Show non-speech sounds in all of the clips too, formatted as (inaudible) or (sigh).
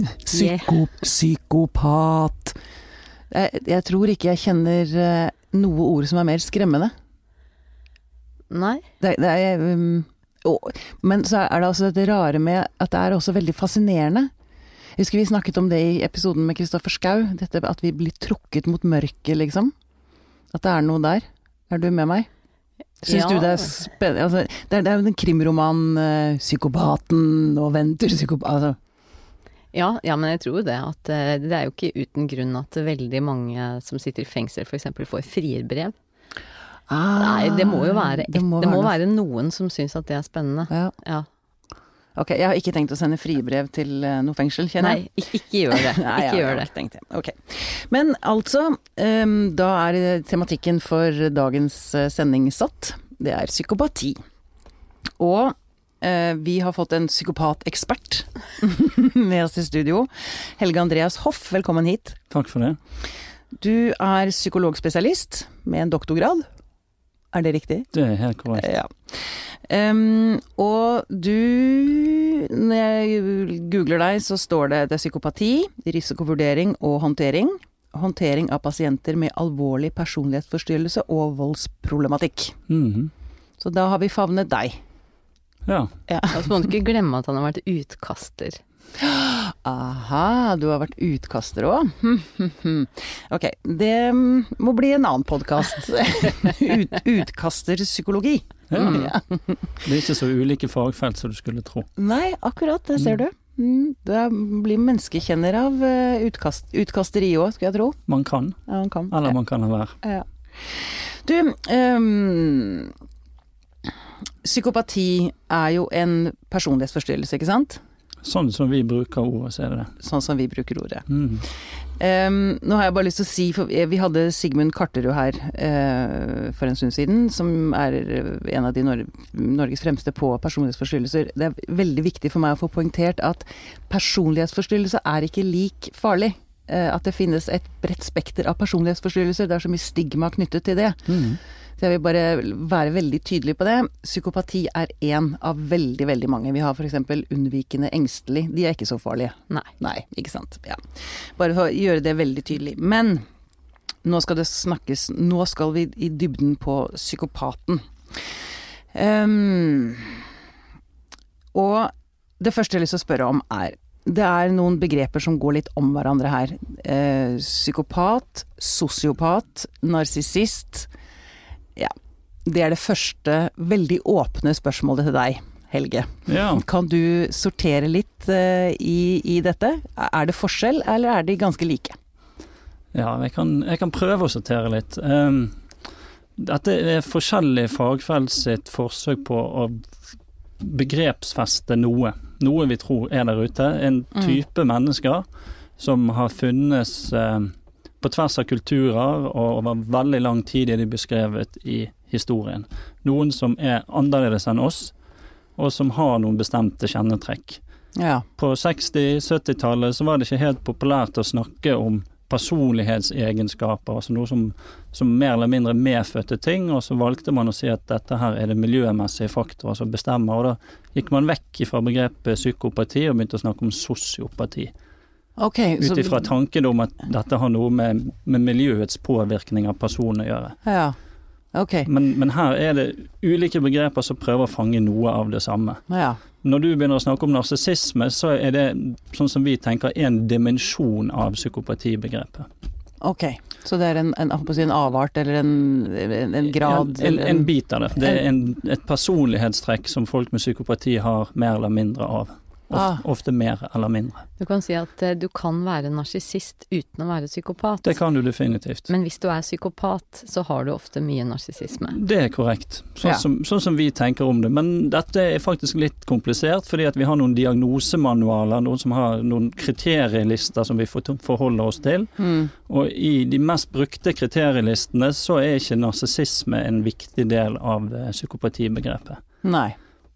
(laughs) Psyko, psykopat. Jeg, jeg tror ikke jeg kjenner eh, noe ord som er mer skremmende. Nei. Det, det er, um, å, men så er det altså dette rare med at det er også veldig fascinerende. Jeg husker vi snakket om det i episoden med Kristoffer Schau, dette at vi blir trukket mot mørket, liksom. At det er noe der. Er du med meg? Syns Ja. du det er spennende altså, det, er, jo den krimroman, uh, 'Psykopaten' og 'Venter psykopat'. Altså. Ja, ja, men jeg tror det at eh, det er jo ikke uten grunn at veldig mange som sitter i fengsel f.eks. får frierbrev. Nei, det må jo være, et, det må noe. være noen som syns at det er spennende. Ja. Ja. Ok, jeg har ikke tenkt å sende fribrev til eh, noe fengsel, kjenner jeg. Nei, ikke, gjør det. (laughs) Nei, Ikke ja, gjør det. tenkt ja. okay. Men altså, um, da er tematikken for dagens eh, sending satt. Det er psykopati. Og eh, vi har fått en psykopatekspert (laughs) med oss i studio. Helge Andreas Hoff, velkommen hit. Takk for det. Du er psykologspesialist med en doktorgrad. Er det riktig? Det er helt korrekt. Ja. Um, og du Når jeg googler deg, så står det det er psykopati, risikovurdering og håndtering. Håndtering av pasienter med alvorlig personlighetsforstyrrelse og voldsproblematikk. Mhm. Så da har vi favnet deg. Ja. Og så må du ikke glemme at han har vært utkaster. Aha, du har vært utkaster òg. Ok, det må bli en annen podkast. (laughs) Ut, utkasterpsykologi. ja. Ja. Det er ikke så ulike fagfelt som du skulle tro. Nei, akkurat, det ser du. Du blir menneskekjenner av eh, utkast, utkasteri òg, skulle jeg tro. Man kan, Ja, man kan. eller man kan la være. Ja. Du, ehm, psykopati er jo en personlighetsforstyrrelse, ikke sant? Sånn som vi bruker ordet, så er det det. Sånn som vi bruker ordet. Mm. Um, nå har jeg bare lyst til å si, for vi hadde Sigmund Karterud her uh, for en stund siden, som er en av de Nor Norges fremste på personlighetsforstyrrelser. Det er veldig viktig for meg å få poengtert at personlighetsforstyrrelse er ikke lik farlig. Uh, at det finnes et bredt spekter av personlighetsforstyrrelser. Det er så mye stigma knyttet til det. Mhm. Så jeg vil bare være veldig tydelig på det. Psykopati er én av veldig, veldig mange. Vi har f.eks. unnvikende engstelig. De er ikke så farlige. Nei. Nei, ikke sant. Ja. Bare for å gjøre det veldig tydelig. Men nå skal det snakkes Nå skal vi i dybden på psykopaten. Um, og det første jeg har lyst til å spørre om er Det er noen begreper som går litt om hverandre her. Eh, psykopat, sosiopat, narsissist. Ja. Det er det første veldig åpne spørsmålet til deg, Helge. Ja. Kan du sortere litt uh, i, i dette? Er det forskjell, eller er de ganske like? ja jeg, kan, jeg kan prøve å sortere litt. Um, dette er forskjellig fagfelt sitt forsøk på å begrepsfeste noe. Noe vi tror er der ute. En Mm. type mennesker som har funnes eh, på tvers av kulturer, og over veldig lang tid er de beskrevet i historien. Noen som er annerledes enn oss, og som har noen bestemte kjennetrekk. Ja. På 60-70-tallet så var det ikke helt populært å snakke om personlighetsegenskaper, altså noe som, som mer eller mindre medfødte ting, og så valgte man å si at dette her er det miljømessige faktorer som bestemmer, og da gikk man vekk fra begrepet psykopati og begynte å snakke om sosiopati. Ok. så- Ut ifra tanken om at dette har noe med, med miljøets påvirkning av personen å gjøre. Ja. Okay. Men, men her er det ulike begreper som prøver å fange noe av det samme. Ja. Når du begynner å snakke om narsissisme, så er det, sånn som vi tenker, en dimensjon av psykopatibegrepet. Ok. Så det er en, en, en avart, eller en, en, grad En, en, en bit av det. Det er et personlighetstrekk som folk med psykopati har mer eller mindre av. Ah. Ofte, ofte mer eller mindre. Du kan si at eh, du kan være narsissist uten å være psykopat. Det kan du definitivt. Men hvis du er psykopat, så har du ofte mye narsissisme. Det er korrekt, sånn, Ja. som, sånn som vi tenker om det. Men dette er faktisk litt komplisert, fordi at vi har noen diagnosemanualer, noen som har noen kriterielister som vi forholder oss til. Mm. Og i de mest brukte kriterielistene så er ikke narsissisme en viktig del av eh, psykopatibegrepet. Nei.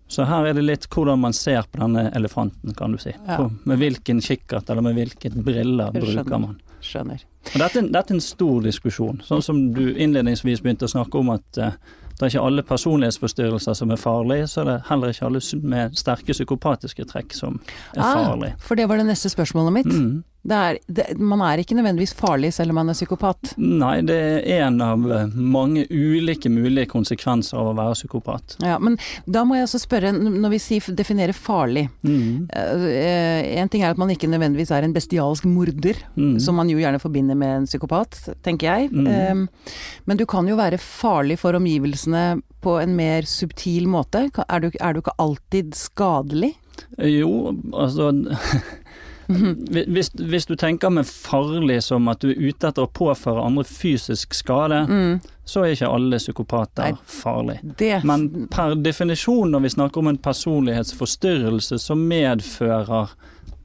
Så her er det litt hvordan man ser på denne elefanten, kan du si. Ja. På, med hvilken kikkert eller med hvilke briller skjønner. bruker man. Skjønner. Og dette, dette er en stor diskusjon. Sånn som du innledningsvis begynte å snakke om at uh, det er ikke alle personlighetsforstyrrelser som er farlige, så er det heller ikke alle med sterke psykopatiske trekk som er farlige. Ah, for det var det neste spørsmålet mitt. Mm. Er, det, man er ikke nødvendigvis farlig selv om man er psykopat. Nei, det er en av eh, mange ulike mulige konsekvenser av å være psykopat. Ja, men da må jeg også spørre, når vi sier, definerer farlig Mm. eh, En ting er at man ikke nødvendigvis er en bestialsk morder, Mm. som man jo gjerne forbinder med en psykopat, tenker jeg. Mm. Eh, men du kan jo være farlig for omgivelsene på en mer subtil måte. Er du, er du ikke alltid skadelig? Jo, altså (laughs) hvis, hvis du tenker med farlig som at du er ute etter å påføre andre fysisk skade, Mm, så er ikke alle psykopater Nei. farlig. det Men per definisjon, når vi snakker om en personlighetsforstyrrelse, som medfører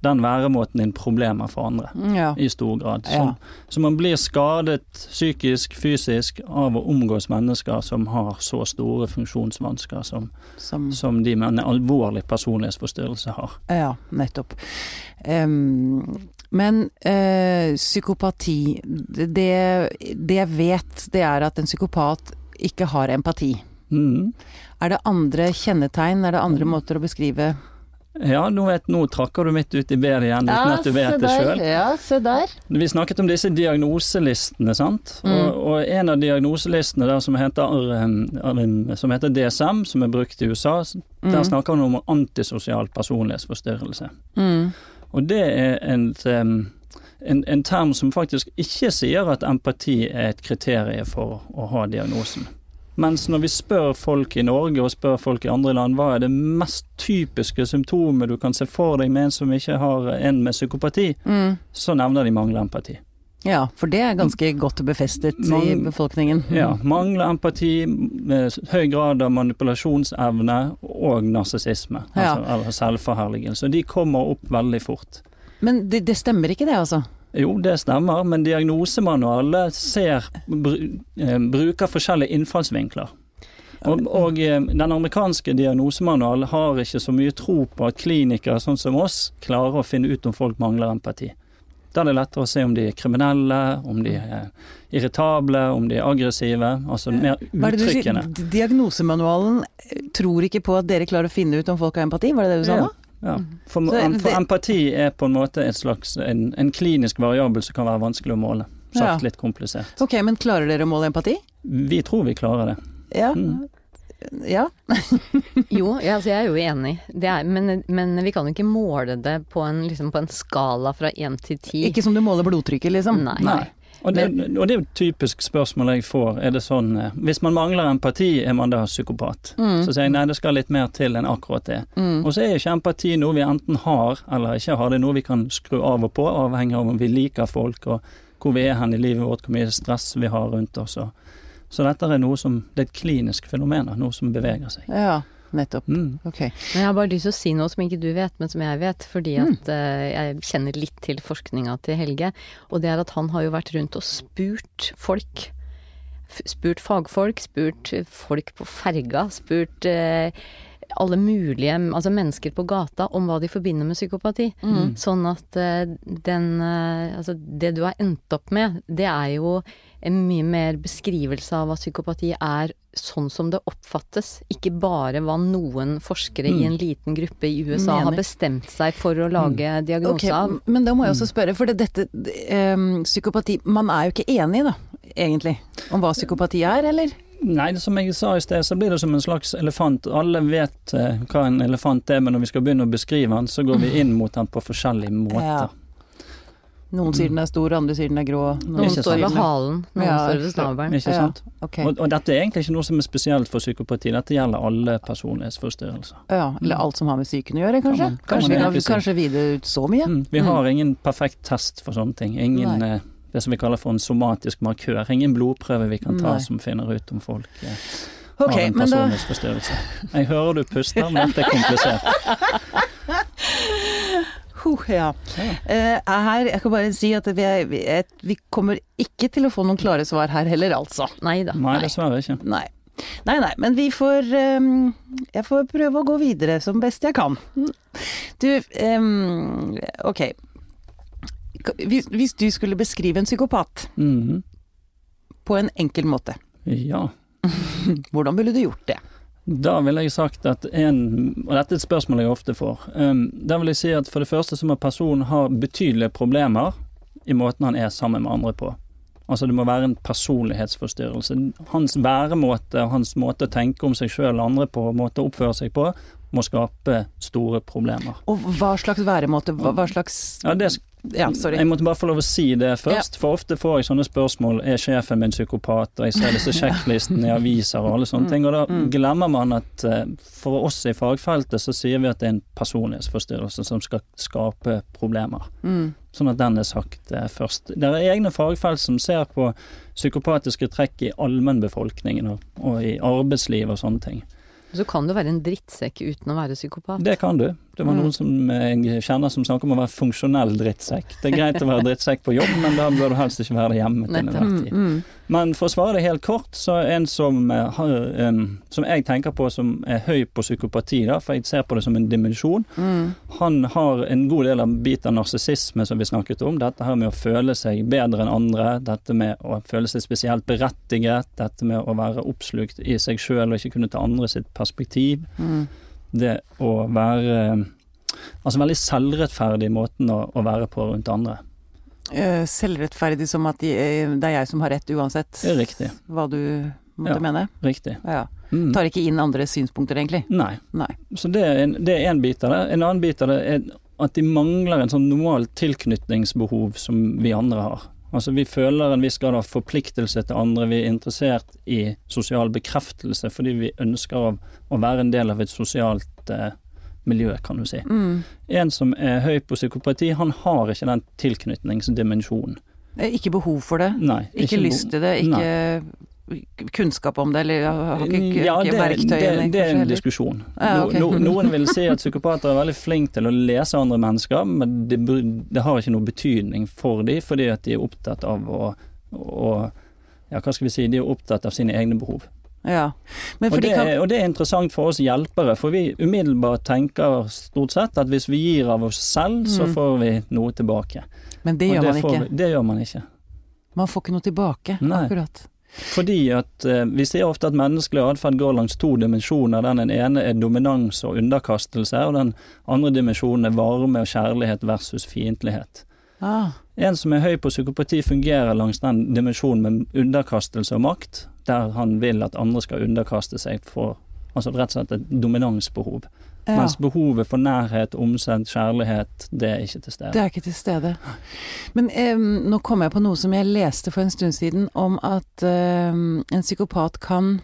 den væremåten din problemer for andre. ja. I stor grad. Så, Ja. så man blir skadet psykisk, fysisk av å omgås mennesker som har så store funksjonsvansker som, Som, som de med en alvorlig personlighetsforstyrrelse har. ja, nettopp. Um, men eh, psykopati, det, det jeg vet, det er at en psykopat ikke har empati. Mm. Er det andre kjennetegn, er det andre måter å beskrive Ja, nå, vet, nå trakker du midt ut i bedet igjen uten at du vet det sjøl. Ja. Vi snakket om disse diagnoselistene, sant. Mm. Og, og en av diagnoselistene der som heter, som heter DSM, som er brukt i USA, der Mm. snakker man om antisosial personlighetsforstyrrelse. Mm. Og det er en, um, en, en term som faktisk ikke sier at empati er et kriterium for å ha diagnosen. Mens når vi spør folk i Norge og spør folk i andre land hva er det mest typiske symptomet du kan se for deg med en som ikke har en med psykopati, Mm. så nevner de manglende empati. Ja, for det er ganske godt befestet i befolkningen. (laughs) Ja, Mangler empati, med høy grad av manipulasjonsevne og narsissisme, Ja. altså, eller selvforherligelse. De kommer opp veldig fort. Men det, det stemmer ikke det, altså? Jo, det stemmer, men diagnosemanualet ser, eh, bruker forskjellige innfallsvinkler. Og, og eh, den amerikanske diagnosemanualen har ikke så mye tro på at klinikere sånn som oss klarer å finne ut om folk mangler empati. Da er det lettere å se om de er kriminelle, om de er irritable, om de er aggressive. Altså mer er uttrykkende. Diagnosemanualen eh, tror ikke på at dere klarer å finne ut om folk har empati, var det det du sa nå? Ja. For, Så for det- empati er på en måte et slags, en, en klinisk variabel som kan være vanskelig å måle. Sagt Ja. litt komplisert. Ok, men klarer dere å måle empati? Vi tror vi klarer det. Ja. Mm. ja. (laughs) Jo, ja, altså jeg er jo enig, det er, men, men vi kan jo ikke måle det på en, liksom på en skala fra én til ti. Ikke som du måler blodtrykket, liksom? Nei. Nei. Og det, og det er jo et typisk spørsmål jeg får. Er det sånn eh, Hvis man mangler empati, er man da psykopat? Mm. Så sier jeg nei, det skal litt mer til enn akkurat det. Mm. Og så er ikke empati noe vi enten har eller ikke har. Det er noe vi kan skru av og på, avhengig av om vi liker folk og hvor vi er hen i livet vårt, hvor mye stress vi har rundt oss. Så dette er noe som Det er et klinisk fenomen, noe som beveger seg. Ja, nettopp. Mm. Ok. Men jeg har bare lyst til å si noe som ikke du vet, men som jeg vet, fordi at uh, jeg kjenner litt til forskninga til Helge. Og det er at han har jo vært rundt og spurt folk. F- Spurt fagfolk, spurt folk på ferga, spurt eh, alle mulige altså mennesker på gata om hva de forbinder med psykopati. Sånn at eh, den eh, Altså det du har endt opp med, det er jo en mye mer beskrivelse av hva psykopati er sånn som det oppfattes, ikke bare hva noen forskere i en liten gruppe i USA har bestemt seg for å lage diagnose okay, av. men da må jeg også spørre, for det, dette um, Psykopati Man er jo ikke enig, da, egentlig, om hva psykopati er, eller? Nei, som jeg sa i sted, så blir det som en slags elefant. Alle vet eh, hva en elefant er, men når vi skal begynne å beskrive den, så går vi inn mot den på forskjellige måter. Ja. Noen sier den er stor, andre sier den er grå. Noen Ikke står sant. ved halen, noen Ja, står ved snabelen. Ikke Ja. sant? Og, og dette er egentlig ikke noe som er spesielt for psykopati, dette gjelder alle personlighetsforstyrrelser. Ja, eller alt som har med psyken å gjøre, kanskje? Kan man- kan kanskje vi kan kanskje vide ut så mye? Mm. Vi har ingen perfekt test for sånne ting. Ingen Nei. eh, det som vi kaller for en somatisk markør. Ingen blodprøve vi kan ta Nei. som finner ut om folk eh, okay, har en personlighetsforstyrrelse. da. Jeg hører du puster, men dette er komplisert. (laughs) Huh, ja. Uh, her, jeg kan bare si at vi, er, vi, er, vi kommer ikke til å få noen klare svar her heller, altså. Nei da. Dessverre ikke. Nei. Nei, nei, men vi får um, Jeg får prøve å gå videre som best jeg kan. Du, um, ok. Hvis, hvis du skulle beskrive en psykopat Mhm. på en enkel måte, Ja. (laughs) hvordan ville du gjort det? Da ville jeg sagt at en Og dette er et spørsmål jeg ofte får. Um, da vil jeg si at for det første så må personen ha betydelige problemer i måten han er sammen med andre på. Altså det må være en personlighetsforstyrrelse. Hans væremåte, hans måte å tenke om seg sjøl og andre på, måte å oppføre seg på, må skape store problemer. Og hva slags væremåte, hva, hva slags Ja, det Ja, sorry. Jeg måtte bare få lov å si det først, for ofte får jeg sånne spørsmål er sjefen min psykopat, og jeg ser disse (laughs) sjekklistene i aviser og alle sånne ting, og da glemmer man at eh, for oss i fagfeltet så sier vi at det er en personlighetsforstyrrelse som skal skape problemer. Mm. Sånn at den er sagt eh, først. Det er egne fagfelt som ser på psykopatiske trekk i allmennbefolkningen og, og i arbeidsliv og sånne ting. Så kan du være en drittsekk uten å være psykopat. Det kan du. Det var Mm. noen som jeg kjenner som snakker om å være funksjonell drittsekk. Det er greit å være drittsekk på jobb, men da bør du helst ikke være det hjemme til enhver tid. Mm. Men for å svare det helt kort, så er en som, eh, som jeg tenker på som er høy på psykopati, da, for jeg ser på det som en dimensjon, Mm. han har en god del av bit av narsissisme som vi snakket om. Dette her med å føle seg bedre enn andre, dette med å føle seg spesielt berettiget, dette med å være oppslukt i seg sjøl og ikke kunne ta andre sitt perspektiv. Mm. Det å være Altså veldig selvrettferdig i måten å, å være på rundt andre. Eh, Selvrettferdig som at de, eh, det er jeg som har rett uansett Det er riktig. hva du måtte Ja. mene? Riktig. Ja. Mm. Tar ikke inn andres synspunkter, egentlig. Nei. Nei. Så det er, en, det er en bit av det. En annen bit av det er at de mangler en sånn normal tilknytningsbehov som vi andre har. Altså Vi føler en viss grad av forpliktelse til andre. Vi er interessert i sosial bekreftelse fordi vi ønsker å, være en del av et sosialt eh, miljø, kan du si. Mm. En som er høy på psykopati, han har ikke den tilknytningsdimensjonen. Eh, Ikke behov for det. Nei. Ikke, ikke lyst til det, ikke kunnskap om det, eller har ikke, ikke, ja, det, verktøy? det, det er en diskusjon. Ja, okay. no, no, noen vil si at psykopater er veldig flinke til å lese andre mennesker, men det, det har ikke noe betydning for dem, fordi at de er opptatt av å, å Ja, hva skal vi si, de er opptatt av sine egne behov. Ja. Men Og det, kan og det er interessant for oss hjelpere, for vi umiddelbart tenker stort sett at hvis vi gir av oss selv, så Mm. får vi noe tilbake. Men det gjør, gjør man ikke. Vi, det gjør man ikke. Man får ikke noe tilbake, Nei. akkurat. Fordi at eh, vi ser ofte at menneskelig atferd går langs to dimensjoner. Den ene er dominans og underkastelse, og den andre dimensjonen er varme og kjærlighet versus fiendtlighet. Ah. En som er høy på psykopati fungerer langs den dimensjonen med underkastelse og makt, der han vil at andre skal underkaste seg for Altså rett og slett et dominansbehov. Ja. Mens behovet for nærhet, omsendt kjærlighet, det er ikke til stede. Det er ikke til stede. Men eh, nå kom jeg på noe som jeg leste for en stund siden, om at eh, en psykopat kan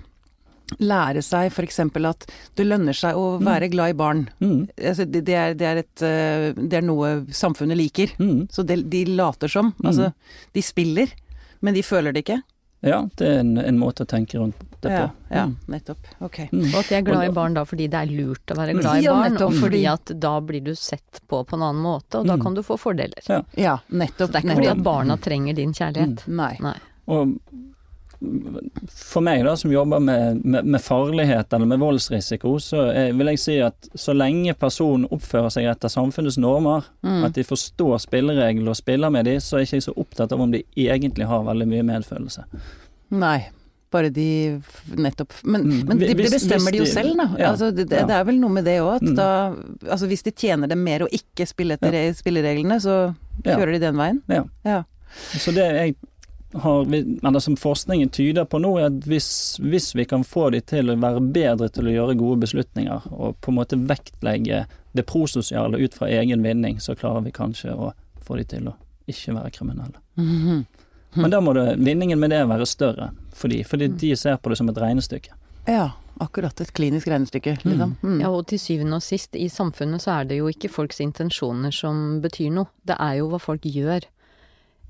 lære seg f.eks. at det lønner seg å være glad i barn. Mm, Altså, det, det, er, det, er et, eh, det er noe samfunnet liker. mm. Så de, de later som. Altså, de spiller, men de føler det ikke. Ja, det er en, en måte å tenke rundt det Ja, på. ja Mm. nettopp. Ok. Mm. Og at de er glad i barn da fordi det er lurt å være glad i Ja, barn, nettopp, og fordi at da blir du sett på på en annen måte, og da Mm. kan du få fordeler. Ja. Ja, nettopp. Så det er ikke fordi at barna trenger din kjærlighet. Nei. Nei. Og for meg da, som jobber med, med, med farlighet eller med voldsrisiko, så er, vil jeg si at så lenge personen oppfører seg etter samfunnets normer, Mm. at de forstår spilleregler og spiller med de, så er jeg ikke så opptatt av om de egentlig har veldig mye medfølelse. Nei. Bare de nettopp Men, Mm. men det, de bestemmer de jo selv, da. ja, altså, det, det, er vel noe med det òg, Mm. Altså hvis de tjener dem mer å ikke spille etter re- spillereglene, så kjører de den veien. Ja. Så det jeg har, eller som forskningen tyder på nå, er at hvis, hvis vi kan få de til å være bedre til å gjøre gode beslutninger, og på en måte vektlegge det prososiale ut fra egen vinning, så klarer vi kanskje å få de til å ikke være kriminelle. Mhm. Men da må det, vinningen med det være større for de, fordi de ser på det som et regnestykke. Ja, akkurat et klinisk regnestykke, liksom. Mm. Ja, og til syvende og sist, i samfunnet så er det jo ikke folks intensjoner som betyr noe. Det er jo hva folk gjør.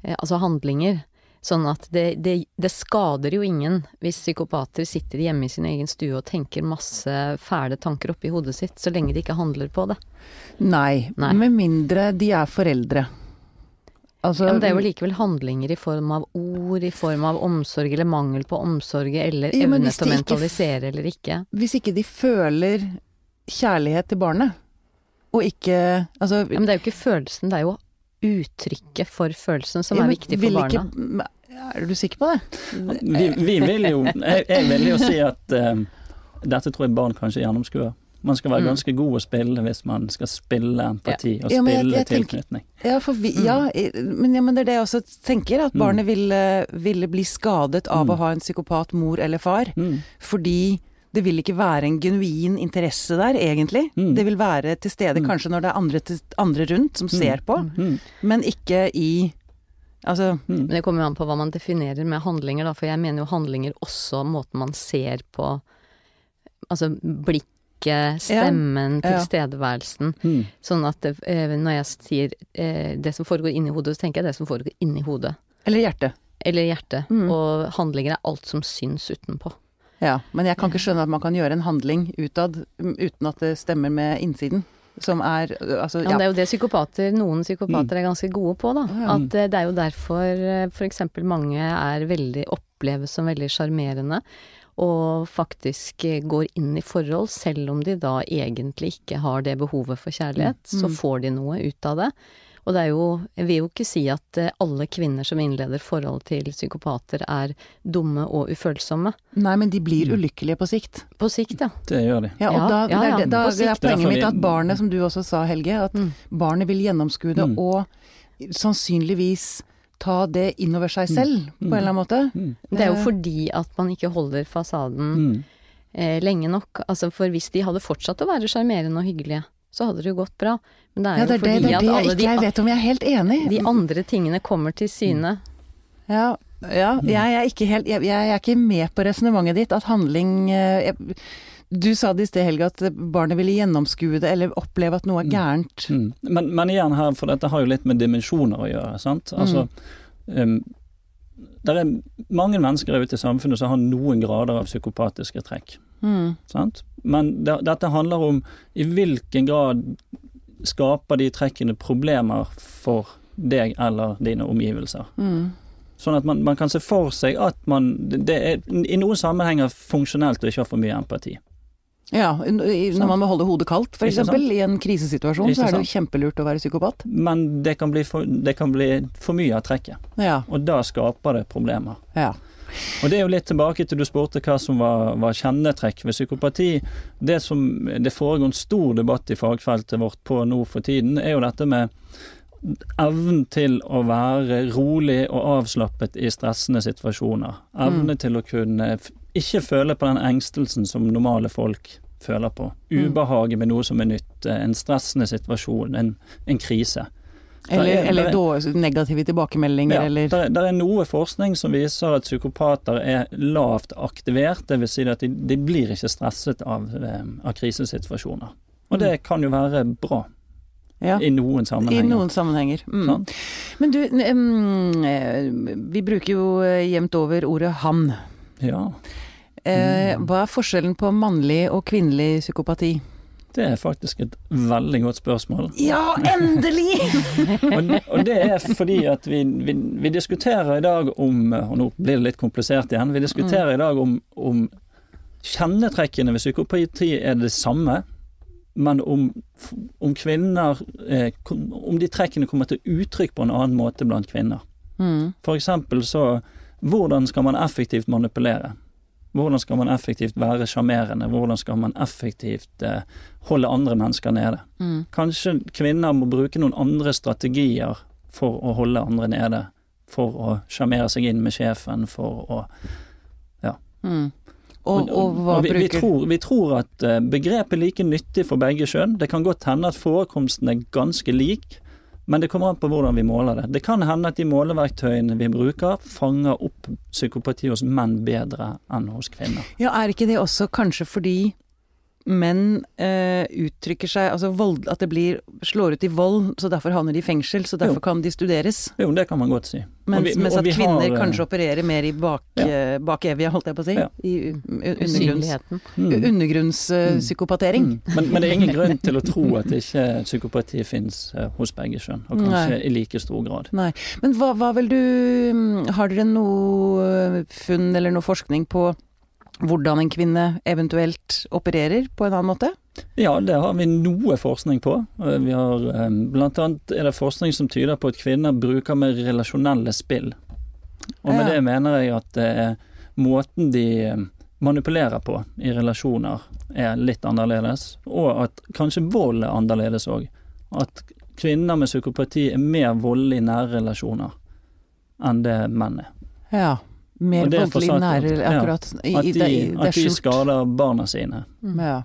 Eh, altså handlinger. Sånn at det, det, det skader jo ingen hvis psykopater sitter hjemme i sin egen stue og tenker masse fæle tanker oppi hodet sitt, så lenge de ikke handler på det. Nei, Nei. med mindre de er foreldre. Altså, Ja, men det er jo likevel handlinger i form av ord, i form av omsorg eller mangel på omsorg, eller Ja, evne til å mentalisere eller ikke. Hvis ikke de føler kjærlighet til barnet, og ikke Altså Ja, men det er jo ikke følelsen, det er jo uttrykket for følelsen som ja, er viktig for barna. ikke- Er du sikker på det? Vi, vi vil jo Jeg, jeg vil jo si at eh, dette tror jeg barn kanskje gjennomskuer. Man skal være Mm. ganske god å spille hvis man skal spille empati og Ja, jeg- spille jeg tenker- tilknytning. Ja, for vi, Mm. ja, men, ja, men det er det jeg også tenker, at Mm. barnet ville, ville bli skadet av Mm. å ha en psykopat mor eller far. Mm. Fordi det vil ikke være en genuin interesse der, egentlig. Mm. Det vil være til stede Mm. kanskje når det er andre, til, andre rundt som ser på, Mm. men ikke i Altså. Men det kommer jo an på hva man definerer med handlinger, da, for jeg mener jo handlinger også måten man ser på Altså blikket, stemmen, Ja. tilstedeværelsen. Mm. Sånn at det, eh, når jeg sier eh, det som foregår inni hodet, så tenker jeg det som foregår inni hodet. Eller hjertet. Eller hjertet. Mm. Og handlinger er alt som syns utenpå. Ja, men jeg kan ikke skjønne at man kan gjøre en handling utad mm, uten at det stemmer med innsiden. Som er Altså, Ja, ja. det er jo det psykopater, noen psykopater er ganske gode på, da. Ja. At eh, det er jo derfor f.eks. mange er veldig, oppleves som veldig sjarmerende. Og faktisk eh, går inn i forhold, selv om de da egentlig ikke har det behovet for kjærlighet. Mm. Så får de noe ut av det. Og det er jo Jeg vil jo ikke si at eh, alle kvinner som innleder forhold til psykopater er dumme og ufølsomme. Nei, men de blir Mm. ulykkelige på sikt. På sikt, ja. Det gjør de. Ja, og da, ja, ja, er- da er sikt. Er poenget mitt at barnet, som du også sa Helge, at Mm. barnet vil gjennomskue det Mm. og sannsynligvis ta det innover seg Mm. selv, på en eller annen måte. Mm. Det er jo Eh. fordi at man ikke holder fasaden Mm. eh, lenge nok. Altså, for hvis de hadde fortsatt å være sjarmerende og hyggelige, så hadde det jo gått bra. Men det er Ja, det jo er det, fordi det, det, at det alle de, jeg vet om jeg er helt enig. de andre tingene kommer til syne. Ja, ja jeg er ikke helt Jeg, jeg er ikke med på resonnementet ditt, at handling eh, jeg, Du sa det i sted, Helge, at barnet ville gjennomskue det eller oppleve at noe er Mm. gærent. Mm. Men, men igjen her, for dette har jo litt med dimensjoner å gjøre. sant? Altså, um, det er mange mennesker ute i samfunnet som har noen grader av psykopatiske trekk. Mm. Sant? Men det, dette handler om i hvilken grad skaper de trekkene problemer for deg eller dine omgivelser. Mm. Sånn at man, man kan se for seg at man det det er i noen sammenhenger funksjonelt å ikke ha for mye empati. Ja, når man må holde hodet kaldt, f.eks. i en krisesituasjon, så er det jo kjempelurt å være psykopat. Men det kan bli for, det kan bli for mye av trekket, Ja. og da skaper det problemer. ja. Og det er jo litt tilbake til du spurte hva som var, var kjennetrekk ved psykopati. Det som det foregår en stor debatt i fagfeltet vårt på nå for tiden, er jo dette med evnen til å være rolig og avslappet i stressende situasjoner. Evne Mm. til å kunne ikke føle på den engstelsen som normale folk føler på. Mm. Ubehaget med noe som er nytt, eh, en stressende situasjon, en, en krise. Eller, er- eller er- negative tilbakemeldinger, Ja, eller der, der er noe forskning som viser at psykopater er lavt aktivert, dvs. Si at de, de blir ikke stresset av, eh, av krisesituasjoner. Og det kan jo være bra ja. i noen I sammenhenger. noen sammenhenger. Mm. Sånn? Men du, mm, eh, vi bruker jo jevnt over ordet han. Ja, Eh, Mm. hva er forskjellen på mannlig og kvinnelig psykopati? det er faktisk et veldig godt spørsmål. Ja, endelig! (laughs) Og, og det er fordi at vi, vi, vi diskuterer i dag om Og nå blir det litt komplisert igjen. Vi diskuterer i dag om, om kjennetrekkene ved psykopati er det samme, men om, om kvinner eh, Om de trekkene kommer til uttrykk på en annen måte blant kvinner. Mm. For eksempel så Hvordan skal man effektivt manipulere? Hvordan skal man effektivt være sjarmerende? Hvordan skal man effektivt eh, holde andre mennesker nede? Mm. Kanskje kvinner må bruke noen andre strategier for å holde andre nede. For å sjarmere seg inn med sjefen, for å Mm. Og, og hva vi, vi, tror, vi tror at eh, begrepet er like nyttig for begge kjønn. Det kan godt hende at forekomsten er ganske lik, Men det kommer an på hvordan vi måler det. Det kan hende at de måleverktøyene vi bruker, fanger opp psykopati hos menn bedre enn hos kvinner. Ja, er ikke det også kanskje fordi menn eh, uttrykker seg Altså vold, at det blir slår ut i vold, så derfor havner de i fengsel, så derfor Jo. kan de studeres. Jo, det kan man godt si. Og Mens, vi- mens og at vi kvinner har, eh, kanskje opererer mer i bak, Ja. eh, bakevja, holdt jeg på å si. Ja. I undergrunns, mm. undergrunnspsykopatering. Mm. Men, men det er ingen grunn til å tro at ikke psykopati fins hos begge kjønn, og kanskje Nei. i like stor grad. Nei. Men hva, hva vil du mm, Har dere noe funn eller noe forskning på hvordan en kvinne eventuelt opererer på en annen måte? Ja, det har vi noe forskning på. Eh, Vi har, eh, blant annet er det forskning som tyder på at kvinner bruker mer relasjonelle spill. Og med Ja. det mener jeg at det er måten de eh, manipulerer på i relasjoner er litt annerledes, og at kanskje vold er annerledes òg. At kvinner med psykopati er mer voldelige i nære relasjoner enn det menn er. Ja. Mer er voldelig nære at- ja, akkurat. I, At de, at de skader barna sine. Mm. Ja.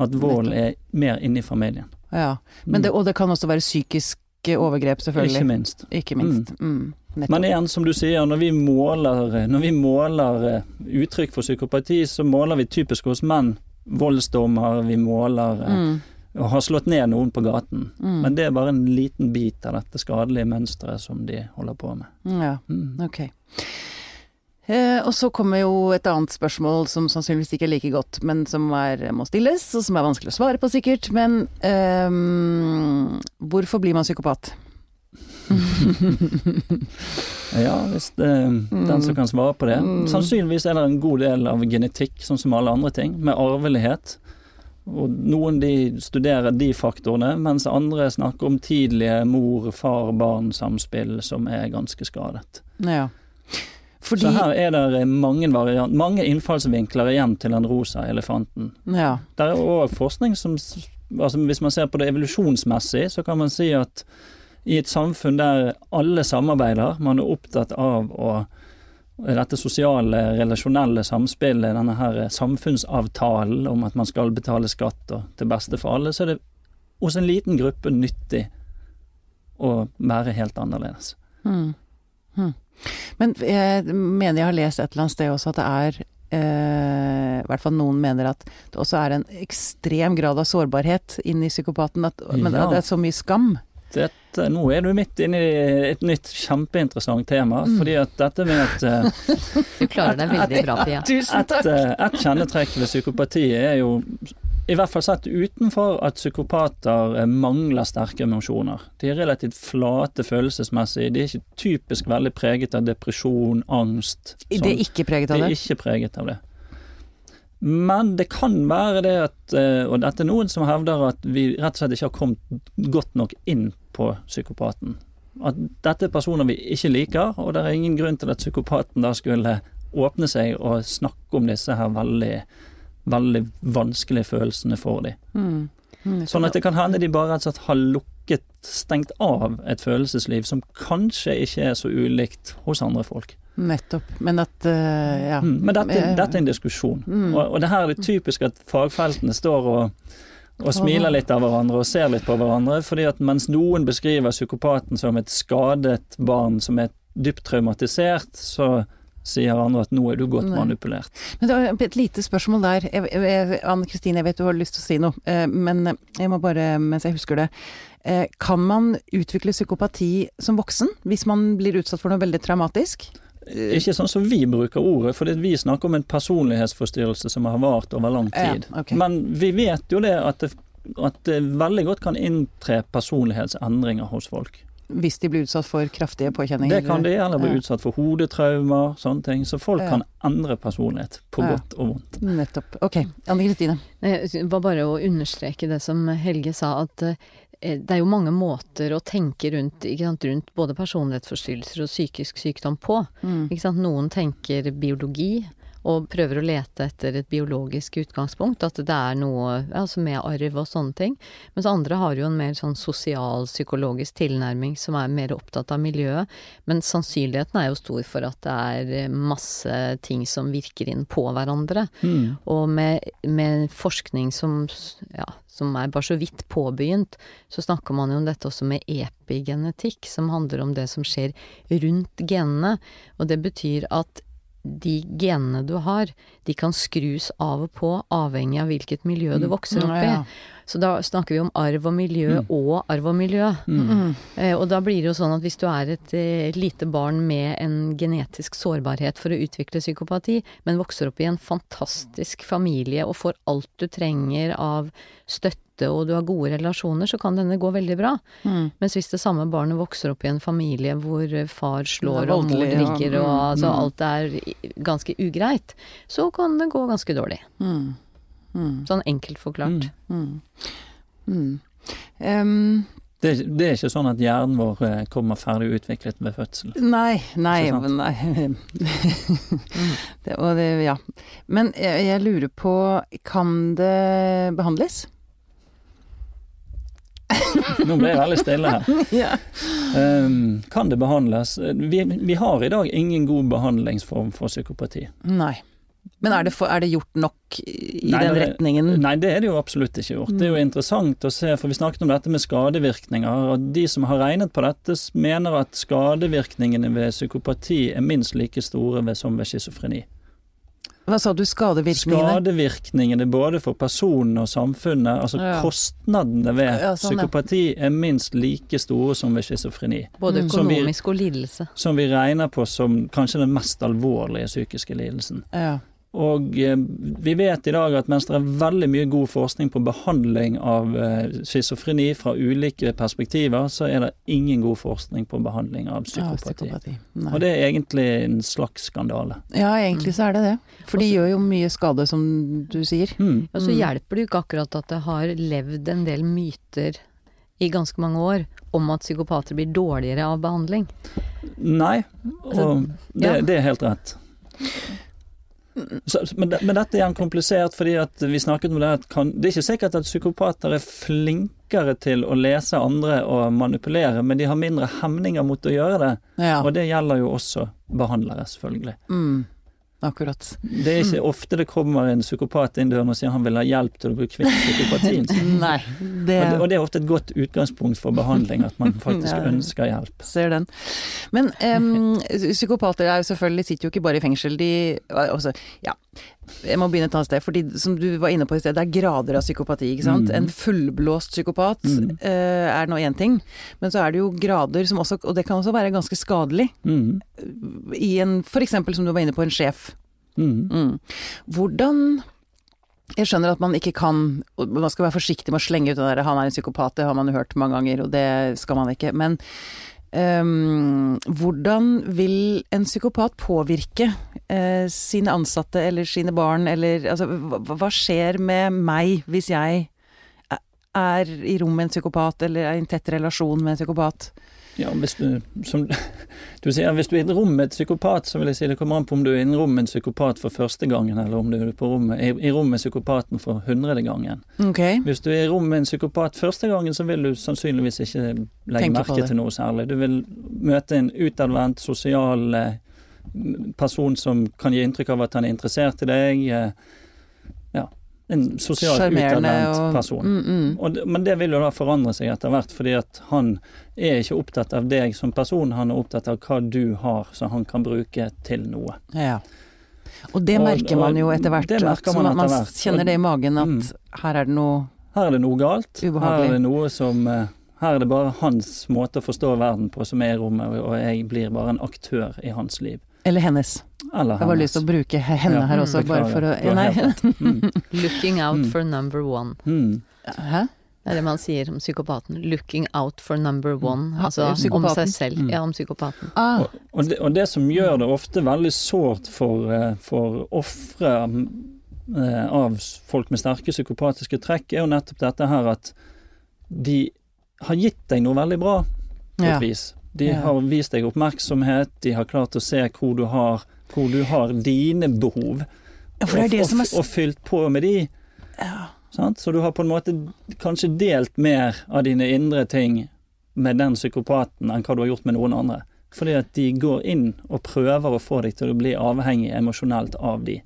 At vold er mer inni familien. ja. Men det, Mm. og det kan også være psykiske overgrep, selvfølgelig. Ikke minst. Ikke minst. Mm. Mm. Men igjen, som du sier, når vi måler, når vi måler eh, uttrykk for psykopati, så måler vi typisk hos menn voldsdommer, vi måler eh, Mm. og har slått ned noen på gaten. Mm. Men det er bare en liten bit av dette skadelige mønsteret som de holder på med. Ja. Mm. Ok. Eh, og så kommer jo et annet spørsmål som sannsynligvis ikke er like godt, men som er, må stilles, og som er vanskelig å svare på sikkert. Men ehm, hvorfor blir man psykopat? (laughs) Ja, hvis det er den som kan svare på det. Mm. Sannsynligvis er det en god del av genetikk, sånn som alle andre ting, med arvelighet. Og noen de studerer de faktorene, mens andre snakker om tidlige mor-far-barn-samspill som er ganske skadet. Ja. Fordi Så her er det mange variant, mange innfallsvinkler igjen til den rosa elefanten. Ja. Det er òg forskning som altså Hvis man ser på det evolusjonsmessig, så kan man si at i et samfunn der alle samarbeider, man er opptatt av å dette sosiale, relasjonelle samspillet, denne her samfunnsavtalen om at man skal betale skatt og til beste for alle, så er det hos en liten gruppe nyttig å være helt annerledes. Hmm. Hmm. Men jeg mener jeg har lest et eller annet sted også at det er eh, I hvert fall noen mener at det også er en ekstrem grad av sårbarhet inni psykopaten. At, Men Ja. at det er så mye skam. Dette, nå er du midt inne i et nytt kjempeinteressant tema, fordi at dette med at eh, (laughs) Du klarer deg veldig bra, Pia. Tusen Et, eh, et kjennetrekk ved psykopati er jo, i hvert fall sett utenfor, at psykopater eh, mangler sterke emosjoner. De er relativt flate følelsesmessig. De er ikke typisk veldig preget av depresjon, angst. Det er ikke preget De av er det. ikke preget av det. Men det kan være det at, eh, og dette er noen som hevder at vi rett og slett ikke har kommet godt nok inn på psykopaten. At dette er personer vi ikke liker, og det er ingen grunn til at psykopaten da skulle åpne seg og snakke om disse her veldig, veldig vanskelige følelsene for dem. Mm. Mm. Sånn at det kan hende de bare rett og slett har lukket, stengt av et følelsesliv som kanskje ikke er så ulikt hos andre folk. Nettopp. Men at uh, ja. Mm, Men dette, dette er en diskusjon. Mm. Og, og det her er det typisk at fagfeltene står og, og smiler litt av hverandre og ser litt på hverandre, fordi at mens noen beskriver psykopaten som et skadet barn som er dypt traumatisert, så sier andre at nå er du godt manipulert. Men det var et lite spørsmål der. Anne Kristine, jeg vet du har lyst til å si noe, eh, men jeg må bare, mens jeg husker det. Eh, Kan man utvikle psykopati som voksen, hvis man blir utsatt for noe veldig traumatisk? Eh, Ikke sånn som vi bruker ordet, for vi snakker om en personlighetsforstyrrelse som har vart over lang tid. Ja, okay. Men vi vet jo det at, det at det veldig godt kan inntre personlighetsendringer hos folk. Hvis de blir utsatt for kraftige påkjenninger? Det kan de, eller bli Ja. utsatt for hodetraumer, sånne ting. Så folk Ja. kan endre personlighet, på Ja. godt og vondt. Nettopp. Ok. Anne Kristine. Det var bare å understreke det som Helge sa, at eh, det er jo mange måter å tenke rundt, ikke sant, rundt både personlighetsforstyrrelser og psykisk sykdom på. Mm. Ikke sant? Noen tenker biologi, og prøver å lete etter et biologisk utgangspunkt, at det er noe altså med arv og sånne ting. Mens andre har jo en mer sånn sosial-psykologisk tilnærming som er mer opptatt av miljøet. Men sannsynligheten er jo stor for at det er masse ting som virker inn på hverandre. Mm. Og med, med forskning som, ja, som er bare så vidt påbegynt, så snakker man jo om dette også med epigenetikk, som handler om det som skjer rundt genene. Og det betyr at de genene du har, de kan skrus av og på avhengig av hvilket miljø du vokser opp i. Ja. Så da snakker vi om arv og miljø og arv og miljø. Eh, og da blir det jo sånn at hvis du er et eh, lite barn med en genetisk sårbarhet for å utvikle psykopati, men vokser opp i en fantastisk familie og får alt du trenger av støtte og du har gode relasjoner, så kan denne gå veldig bra. Mm. Mens hvis det samme barnet vokser opp i en familie hvor eh, far slår og mor drikker og Mm, altså mm. alt er ganske ugreit, så kan det gå ganske dårlig. Mm. Mm. Sånn enkelt forklart. Mm. Mm. Em, Det, er- det er ikke sånn at hjernen vår eh, kommer ferdig utviklet ved fødsel. nei, nei, nei. (laughs) det, og det, ja. Men jeg, jeg lurer på, kan det behandles? Nå ble jeg veldig stille her. (laughs) ja. Um, kan det behandles? Vi, vi har i dag ingen god behandlingsform for psykopati. Nei. Men er det, for, er det gjort nok i Nei, den retningen? Nei, det er det jo absolutt ikke gjort. Det er jo interessant å se, for vi snakket om dette med skadevirkninger, og de som har regnet på dette, mener at skadevirkningene ved psykopati er minst like store som ved schizofreni. Hva sa du, skadevirkningene? Skadevirkningene både for personen og samfunnet, altså Ja. kostnadene ved Ja, sånn, ja. psykopati er minst like store som ved schizofreni. Både økonomisk vi- og lidelse. Som vi regner på som kanskje den mest alvorlige psykiske lidelsen. Og eh, vi vet i dag at mens det er veldig mye god forskning på behandling av eh, schizofreni fra ulike perspektiver, så er det ingen god forskning på behandling av Ja, psykopati. psykopati. Og det er egentlig en slags skandale. Ja, egentlig så er det det. For de gjør jo mye skade, som du sier. Mm. Og så Mm. hjelper det jo ikke akkurat at det har levd en del myter i ganske mange år om at psykopater blir dårligere av behandling. Nei, og det, ja. det er helt rett. Så, men, men dette er igjen komplisert, fordi at vi snakket om det at kan, Det er ikke sikkert at psykopater er flinkere til å lese andre og manipulere, men de har mindre hemninger mot å gjøre det. Ja. Og det gjelder jo også behandlere, selvfølgelig. Mm. Akkurat. Det er ikke ofte det kommer en psykopat inn døren og sier han vil ha hjelp til å bli kvitt psykopatien. (laughs) Nei, det Og det, og det er ofte et godt utgangspunkt for behandling, at man faktisk (laughs) Ja. ønsker hjelp. ser den. Men um, (laughs) psykopater er jo selvfølgelig sitter jo ikke bare i fengsel, de altså, ja. Jeg må begynne et annet sted, fordi som du var inne på i sted, det er grader av psykopati, ikke sant. Mm. En fullblåst psykopat Mm. uh, er nå én ting, men så er det jo grader som også, og det kan også være ganske skadelig, Mm. i en, eksempel som du var inne på, en sjef. Mm. Mm. Hvordan Jeg skjønner at man ikke kan Man skal være forsiktig med å slenge ut det der 'han er en psykopat', det har man jo hørt mange ganger, og det skal man ikke. Men ehm, hvordan vil en psykopat påvirke uh, sine ansatte eller sine barn, eller altså hva, hva skjer med meg hvis jeg er i rom med en psykopat, eller er i en tett relasjon med en psykopat? Ja, hvis du, som du sier, hvis du er i et rom med et psykopat, så vil jeg si det kommer an på om du er i et rom med en psykopat for første gangen, eller om du er på rommet, i, i rom med psykopaten for hundrede gangen. Okay. Hvis du er i rom med en psykopat første gangen, så vil du sannsynligvis ikke legge Tenker merke til noe særlig. Du vil møte en utadvendt, sosial eh, person som kan gi inntrykk av at han er interessert i deg. En sosialt utadvendt og person. Mm, mm. Og, men det vil jo da forandre seg etter hvert, fordi at han er ikke opptatt av deg som person, han er opptatt av hva du har som han kan bruke til noe. Ja. Og det merker man jo etter hvert. det merker man man kjenner det i magen at Mm. her er det noe Her er det noe galt. Her er det noe som eh, Her er det bare hans måte å forstå verden på som er i rommet, og jeg blir bare en aktør i hans liv. Eller hennes. Eller Jeg har lyst til å bruke henne Ja, her også, beklager. bare for å Nei. Mm. (laughs) Looking out Mm. for number one. Mm. Hæ? Det er det man sier om psykopaten. Looking out for number one. Ha- Altså om seg selv. Mm. Ja, om psykopaten. Ah, Og, og, det, og det som gjør det ofte veldig sårt for, eh, for ofre eh, av folk med sterke psykopatiske trekk, er jo nettopp dette her at de har gitt deg noe veldig bra, på ja. vis. De har vist deg oppmerksomhet, de har klart å se hvor du har hvor du har dine behov, Ja, for det det og, som og, og fylt på med de. Ja. Så du har på en måte kanskje delt mer av dine indre ting med den psykopaten enn hva du har gjort med noen andre. Fordi at de går inn og prøver å få deg til å bli avhengig emosjonelt av de.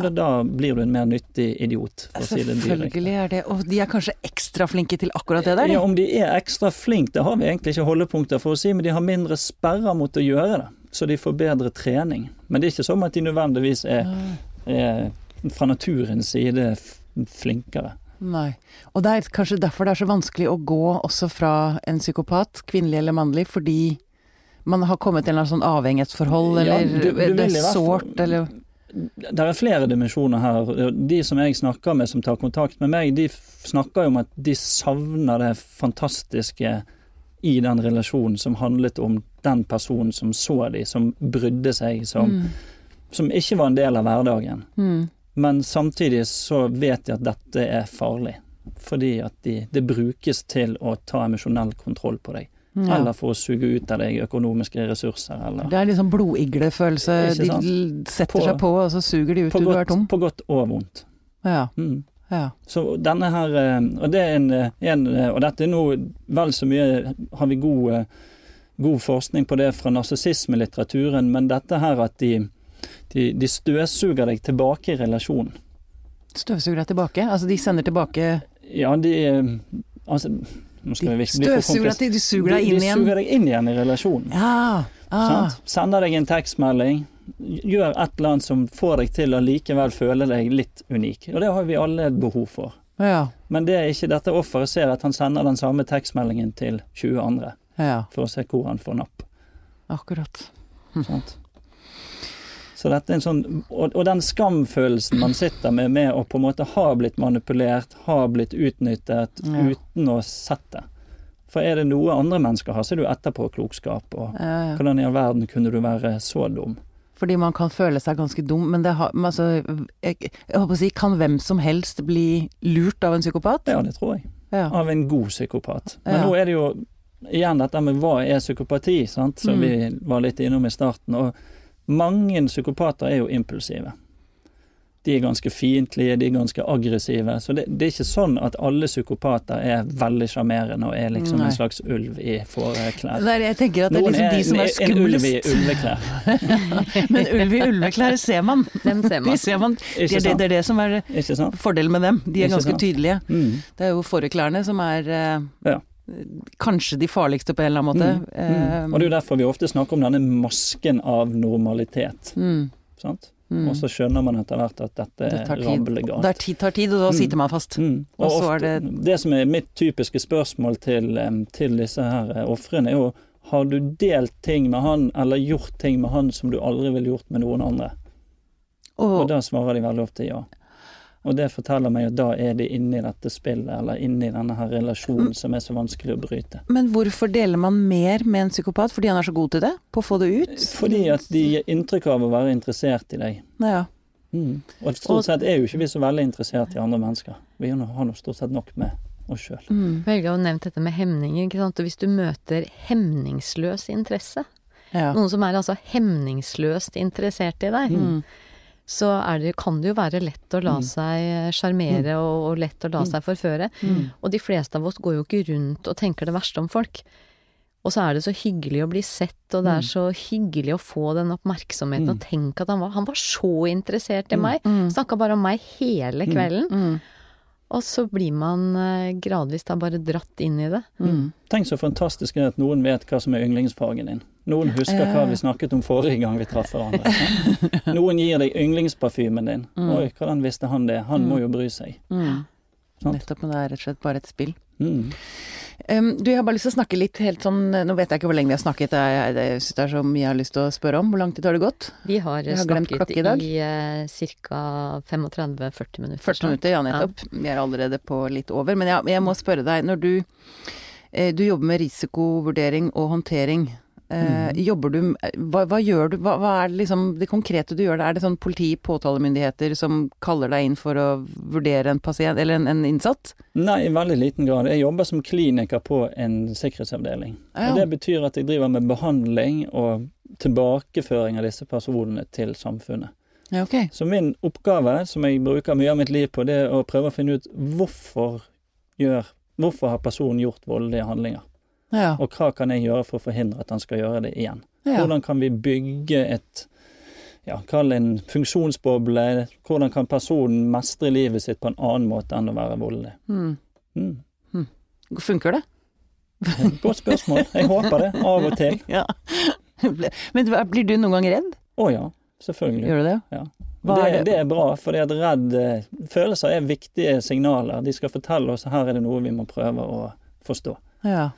For da- da blir du en mer nyttig idiot, for å si det direkte. Selvfølgelig er det Og de er kanskje ekstra flinke til akkurat det der, de. Ja, Om de er ekstra flinke, det har vi egentlig ikke holdepunkter for å si, men de har mindre sperrer mot å gjøre det. Så de får bedre trening. Men det er ikke sånn at de nødvendigvis er, er fra naturens side flinkere. Nei. Og det er kanskje derfor det er så vanskelig å gå også fra en psykopat, kvinnelig eller mannlig, fordi man har kommet til en sånn avhengighetsforhold, Ja, eller du- du det er sårt, eller Det er flere dimensjoner her. De som jeg snakker med som tar kontakt med meg, de snakker jo om at de savner det fantastiske i den relasjonen som handlet om den personen som så de, som brydde seg, som, mm. som ikke var en del av hverdagen. Mm. Men samtidig så vet de at dette er farlig. Fordi at de, det brukes til å ta emosjonell kontroll på deg. Ja. Eller for å suge ut av deg økonomiske ressurser. Eller Det er liksom blodiglefølelse. De setter På- seg på, og så suger de ut til du er tom. på godt og vondt. Ja. Mm. ja. Så denne her eh, Og det er en, eh, en eh, Og dette er nå vel så mye Har vi god, god forskning på det fra narsissismelitteraturen, men dette her at de, de, de støvsuger deg tilbake i relasjonen. Støvsuger deg tilbake? Altså de sender tilbake Ja, de Altså, støvsuger deg De suger deg inn igjen? de suger deg inn igjen i relasjonen. Ja. Ah. Sender deg en tekstmelding. Gjør et eller annet som får deg til å likevel føle deg litt unik. Og det har vi alle et behov for. Ja. Men det er ikke dette offeret ser at han sender den samme tekstmeldingen til 20 andre ja. for å se hvor han får napp. Akkurat. Sant? Så dette er en sånn, og, og den skamfølelsen man sitter med med å på en måte ha blitt manipulert, ha blitt utnyttet Ja. uten å sett det. For er det noe andre mennesker har, så er det jo etterpåklokskap. Og Ja, ja. hvordan i all verden kunne du være så dum? Fordi man kan føle seg ganske dum, men det har altså, jeg, jeg håper å si, kan hvem som helst bli lurt av en psykopat? Ja, det tror jeg. Av en god psykopat. Men nå er det jo igjen dette med hva er psykopati, sant? som Mm. vi var litt innom i starten. Og mange psykopater er jo impulsive. De er ganske fiendtlige, de er ganske aggressive. Så det, det er ikke sånn at alle psykopater er veldig sjarmerende og er liksom Nei. en slags ulv i fåreklær. Nei, jeg tenker at det er liksom de som er en, en ulv i ulveklær. (laughs) Men ulv i ulveklær ser man. Dem ser De man. ser man. Det Ikke er det, det er det som er fordelen med dem. De er Ikke ganske sant? tydelige. Mm. Det er jo fåreklærne som er uh, Ja. Kanskje de farligste på en eller annen måte. Mm. Mm. Og det er jo derfor vi ofte snakker om denne masken av normalitet. Mm. Sant? Mm. Og så skjønner man etter hvert at dette Det er rablegalt. Det tar tid, og da Mm. sitter man fast. Mm. Og Og så er ofte, det- det som er mitt typiske spørsmål til, til disse her eh, ofrene, er jo har du delt ting med han, eller gjort ting med han som du aldri ville gjort med noen andre? Og Og, da svarer de veldig ofte ja. Og det forteller meg at da er de inne i dette spillet, eller inne i denne her relasjonen som er så vanskelig å bryte. men hvorfor deler man mer med en psykopat? Fordi han er så god til det? På å få det ut? Fordi at de gir inntrykk av å være interessert i deg. Ja. Mm. Og stort sett er jo ikke vi så veldig interessert i andre mennesker. Vi har nå stort sett nok med oss sjøl. Mm. Helge har jo nevnt dette med hemninger, ikke sant. Og hvis du møter hemningsløs interesse, ja. noen som er altså hemningsløst interessert i deg, Mm. Så det, kan det jo være lett å la Mm. seg sjarmere og, og lett å la Mm. seg forføre. Mm. Og de fleste av oss går jo ikke rundt og tenker det verste om folk. Og så er det så hyggelig å bli sett, og det er Mm. så hyggelig å få den oppmerksomheten. Mm. Og tenk at han var, han var så interessert i Mm. meg. Mm. Snakka bare om meg hele Mm. kvelden. Mm. Og så blir man eh, gradvis da bare dratt inn i det. Mm. Tenk så fantastisk at noen vet hva som er yndlingsfargen din. Noen husker hva vi snakket om forrige gang vi traff hverandre. Noen gir deg yndlingsparfymen din. Mm. Oi, hvordan visste han det? Han Mm. må jo bry seg. Mm. Nettopp, men det er rett og slett bare et spill. Mm. Um, du, jeg har bare lyst til å snakke litt helt sånn Nå vet jeg ikke hvor lenge vi har snakket, jeg, jeg, jeg syns det er så mye jeg har lyst til å spørre om. Hvor lang tid har det gått? Vi har, Jeg har snakket i dag. i uh, ca. 35-40 minutter. 40 minutter, ja nettopp. Vi er allerede på litt over. Men jeg, jeg må spørre deg, når du, eh, du jobber med risikovurdering og håndtering. Eh, Jobber du hva, hva gjør du hva, hva er liksom det konkrete du gjør? Er det sånn politi, påtalemyndigheter som kaller deg inn for å vurdere en pasient, eller en, en innsatt? Nei, i veldig liten grad. Jeg jobber som kliniker på en sikkerhetsavdeling. Ja. Og Det betyr at jeg driver med behandling og tilbakeføring av disse personene til samfunnet. Ja, okay. Så min oppgave, som jeg bruker mye av mitt liv på, det er å prøve å finne ut hvorfor gjør Hvorfor har personen gjort voldelige handlinger? Ja. Og hva kan jeg gjøre for å forhindre at han skal gjøre det igjen? ja. Hvordan kan vi bygge et ja, kall en funksjonsboble? Hvordan kan personen mestre livet sitt på en annen måte enn å være voldelig? Mm. Mm. Funker det? Godt spørsmål. Jeg håper det, av og til. (laughs) Ja. Men blir du noen gang redd? Å ja, selvfølgelig. Gjør du det? Ja. Det, er det? det er bra, for redd eh, Følelser er viktige signaler. De skal fortelle oss her er det noe vi må prøve å forstå. Ja.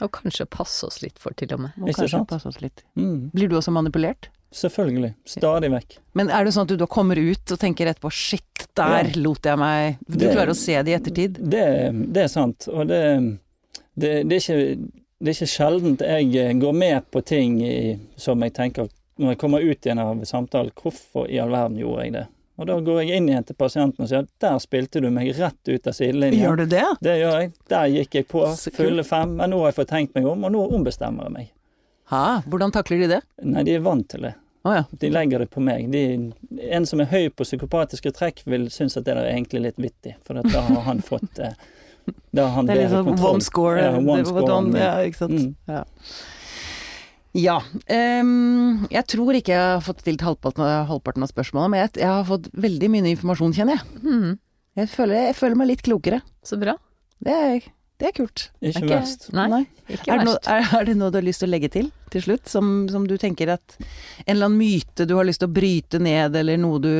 Og kanskje passe oss litt for, til og med. Og Ikke kanskje sant? passe oss litt. Mm. Blir du også manipulert? Selvfølgelig. Stadig vekk. Men er det sånn at du da kommer ut og tenker etterpå shit, der Ja. lot jeg meg Du Det- klarer å se det i ettertid? Det, det er sant. Og det, det, det, er ikke, det er ikke sjeldent jeg eh, går med på ting i, som jeg tenker Når jeg kommer ut igjen av samtalen, hvorfor i all verden gjorde jeg det? Og da går jeg inn igjen til pasienten og sier der spilte du meg rett ut av sidelinjen. Gjør du det? Det gjør jeg. Der gikk jeg på fulle fem. Men nå har jeg fått tenkt meg om, og nå ombestemmer jeg meg. Ha, hvordan takler de det? Nei, de er vant til det. Å ja. De legger det på meg. De, en som er høy på psykopatiske trekk, vil synes at det er egentlig litt vittig, for da har han fått eh, Da har han Det er litt sånn one score. Ja, one score. ja, ikke sant. Mm. Ja. Ja. Um, jeg tror ikke jeg har fått stilt halvparten, av- halvparten av spørsmålene, men jeg, jeg har fått veldig mye informasjon, kjenner jeg. Mm. Jeg føler, jeg føler meg litt klokere. Så bra. Det er, det er kult. Ikke ikke verst. Nei, ikke Er det, noe, er, er det noe du har lyst til å legge til til slutt, som, som du tenker at En eller annen myte du har lyst til å bryte ned, eller noe du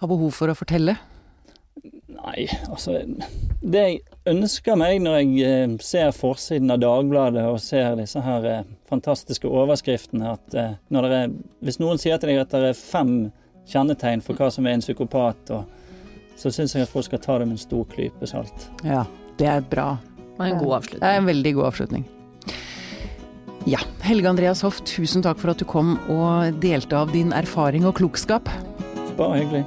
har behov for å fortelle? Nei, altså Det jeg ønsker meg når jeg eh, ser forsiden av Dagbladet og ser disse her eh, fantastiske overskriftene, at eh, når det er, hvis noen sier til deg at det er fem kjennetegn for hva som er en psykopat, og, så syns jeg at folk skal ta det med en stor klype salt. Ja, det er bra. Det var en god Det er en veldig god avslutning. Ja, Helge Andreas Hoff, tusen takk for at du kom og delte av din erfaring og klokskap. Bare hyggelig.